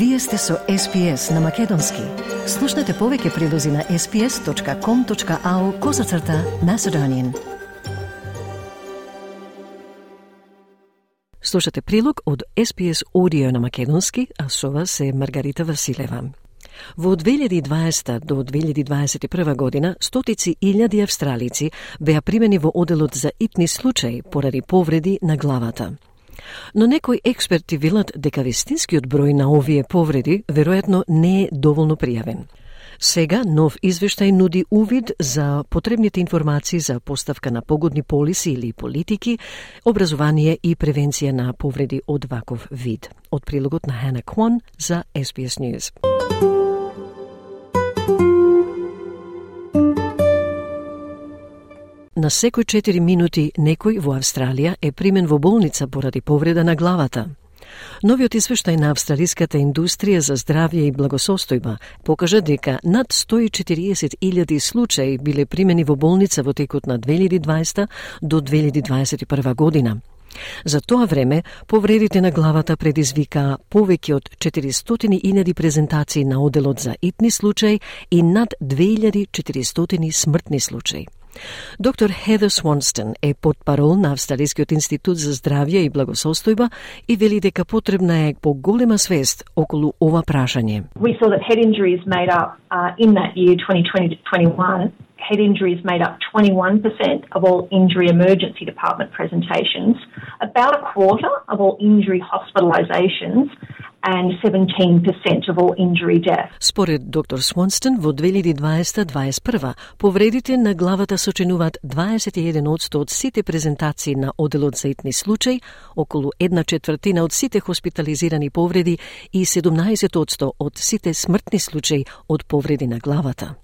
Вие сте со SPS на Македонски. Слушнете повеќе прилози на sps.com.au козацрта на Седонин. Слушате прилог од SPS Audio на Македонски, а со вас е Маргарита Василева. Во 2020 до 2021 година стотици илјади австралици беа примени во оделот за итни случаи поради повреди на главата. Но некои експерти велат дека вистинскиот број на овие повреди веројатно не е доволно пријавен. Сега нов извештај нуди увид за потребните информации за поставка на погодни полиси или политики, образование и превенција на повреди од ваков вид. Од прилогот на Хана Квон за SBS News. На секој 4 минути некој во Австралија е примен во болница поради повреда на главата. Новиот извештај на австралиската индустрија за здравје и благосостојба покажа дека над 140.000 случаи биле примени во болница во текот на 2020 до 2021 година. За тоа време, повредите на главата предизвикаа повеќе од 400.000 презентации на оделот за итни случаи и над 2400 смртни случаи. Доктор Хедер Свонстен е подпарол на Австралискиот институт за здравје и благосостојба и вели дека потребна е поголема свест околу ова прашање. We saw that head injuries made up uh, in that year 2020-21 head injuries made up 21% of all injury emergency department presentations, about a quarter of all injury hospitalisations, and 17% of all injury deaths. Според доктор Свонстон, во 2020-2021 повредите на главата сочинуваат 21% од сите презентации на оделот за итни случаи, околу една четвртина од сите хоспитализирани повреди и 17% од сите смртни случаи од повреди на главата.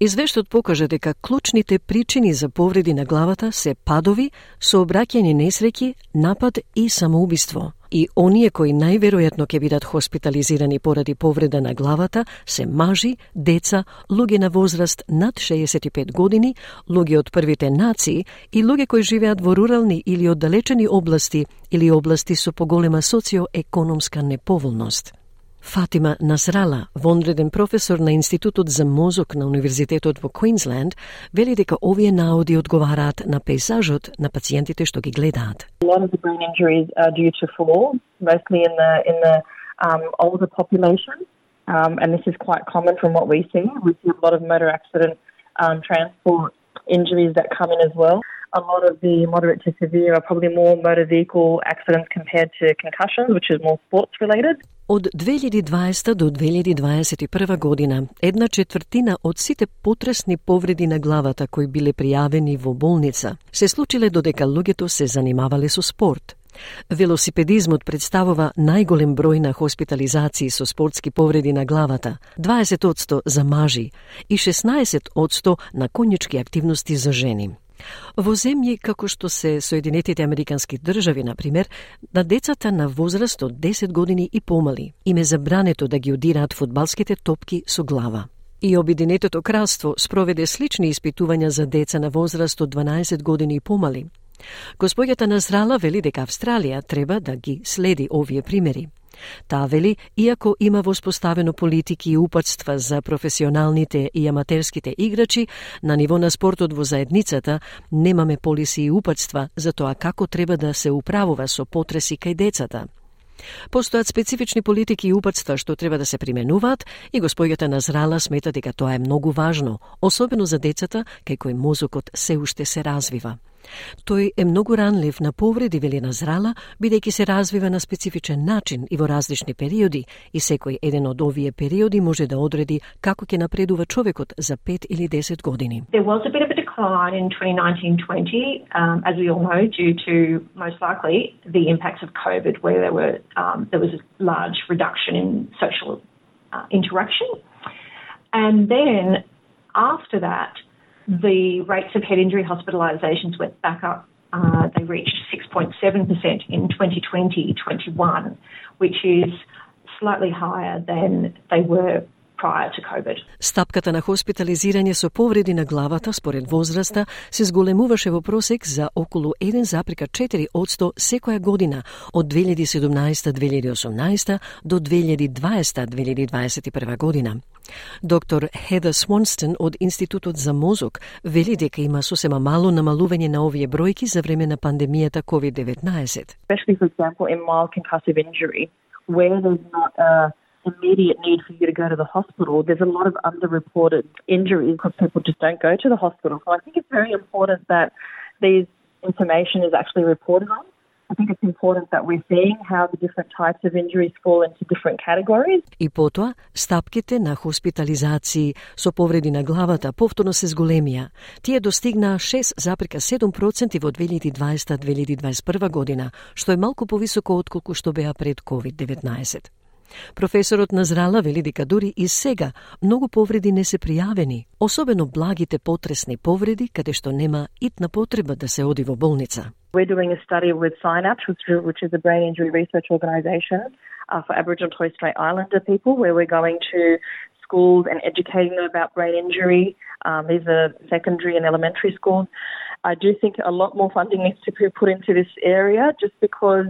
Извештот покажа дека клучните причини за повреди на главата се падови, сообраќање несреќи, напад и самоубиство. И оние кои најверојатно ќе бидат хоспитализирани поради повреда на главата се мажи, деца, луѓе на возраст над 65 години, луѓе од првите нации и луѓе кои живеат во рурални или оддалечени области или области со поголема социоекономска неповолност. Фатима Насрала, вонреден професор на Институтот за мозок на Универзитетот во Квинсленд, вели дека овие наоди одговараат на пейзажот на пациентите што ги гледаат. A lot of the brain injuries are due to fall, mostly in the in the um, older population, um, and this is quite common from what we see. We see a lot of motor accident um, transport injuries that come in as well. A lot of the moderate to severe are probably more motor vehicle accidents compared to concussions, which is more sports related. Од 2020 до 2021 година, една четвртина од сите потресни повреди на главата кои биле пријавени во болница, се случиле додека луѓето се занимавале со спорт. Велосипедизмот представува најголем број на хоспитализации со спортски повреди на главата, 20% за мажи и 16% на конјички активности за жени. Во земји како што се Соединетите Американски држави, на пример, на децата на возраст од 10 години и помали им е забрането да ги удираат фудбалските топки со глава. И Обединетото кралство спроведе слични испитувања за деца на возраст од 12 години и помали. Господјата Назрала вели дека Австралија треба да ги следи овие примери. Таа вели, иако има воспоставено политики и упатства за професионалните и аматерските играчи, на ниво на спортот во заедницата немаме полиси и упатства за тоа како треба да се управува со потреси кај децата. Постојат специфични политики и упатства што треба да се применуваат и господјата Назрала смета дека тоа е многу важно, особено за децата кај кои мозокот се уште се развива. Тој е многу ранлив на повреди вели на зрала, бидејќи се развива на специфичен начин и во различни периоди, и секој еден од овие периоди може да одреди како ќе напредува човекот за 5 или 10 години. There was a bit of a decline in 2019-20, um, as we all know, due to most likely the impacts of COVID, where there were um, there was a large reduction in social uh, interaction, and then after that, the rates of head injury hospitalisations went back up. Uh, they reached 6.7% in 2020-21, which is slightly higher than they were prior to COVID. Стапката на хоспитализирање со повреди на главата според возраста се зголемуваше во просек за околу 1,4 одсто секоја година од 2017-2018 до 2020-2021 година. Доктор Хеда Свонстон од Институтот за мозок вели дека има сосема мало намалување на овие бројки за време на пандемијата COVID-19. Especially, for example, in mild concussive injury, where there's not a immediate need for you to go to the hospital, there's a lot of underreported injuries because people just don't go to the hospital. So I think it's very important that these information is actually reported on. I think it's important that we're seeing how the different types of injuries fall into different categories. И потоа, стапките на хоспитализации со повреди на главата повторно се зголемија. Тие достигнаа 6,7% во 2020-2021 година, што е малку повисоко отколку што беа пред COVID-19. Професорот Назрала вели дека дури и сега многу повреди не се пријавени, особено благите потресни повреди каде што нема итна потреба да се оди во болница. We're doing a study with Synapse, which is a brain injury research organisation uh, for Aboriginal and Torres Strait Islander people, where we're going to schools and educating them about brain injury. Um, these are secondary and elementary schools. I do think a lot more funding needs to be put into this area just because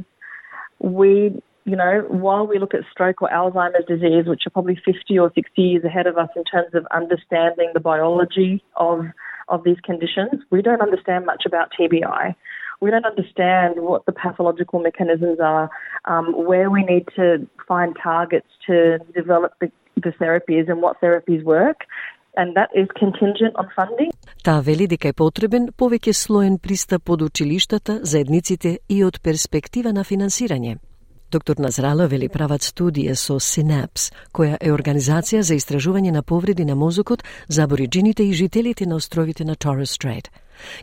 we you know, while we look at stroke or Alzheimer's disease, which are probably 50 or 60 years ahead of us in terms of understanding the biology of, of these conditions, we don't understand much about TBI. We don't understand what the pathological mechanisms are, um, where we need to find targets to develop the, the therapies and what therapies work. And that is contingent on funding. Таа вели дека е потребен повеќе слоен пристап од училиштата, заедниците и од перспектива на финансирање. Доктор Назрала вели прават студија со синапс, која е организација за истражување на повреди на мозокот за абориджините и жителите на островите на Торрес Стрейт.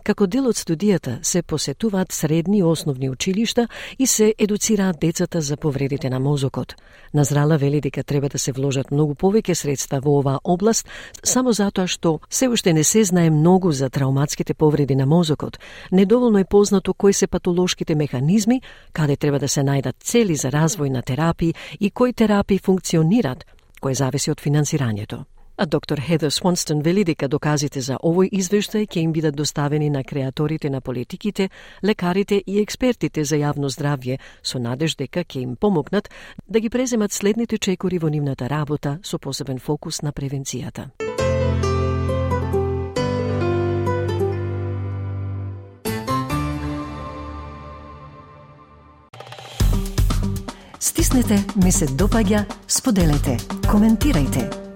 Како дел од студијата се посетуваат средни и основни училишта и се едуцираат децата за повредите на мозокот. Назрала вели дека треба да се вложат многу повеќе средства во оваа област, само затоа што се уште не се знае многу за трауматските повреди на мозокот. Недоволно е познато кои се патолошките механизми, каде треба да се најдат цели за развој на терапии и кои терапии функционираат, кој зависи од финансирањето. А доктор Хедер Свонстон вели дека доказите за овој извештај ќе им бидат доставени на креаторите на политиките, лекарите и експертите за јавно здравје, со надеж дека ќе им помогнат да ги преземат следните чекори во нивната работа со посебен фокус на превенцијата. Стиснете, ми се допаѓа, споделете, коментирајте.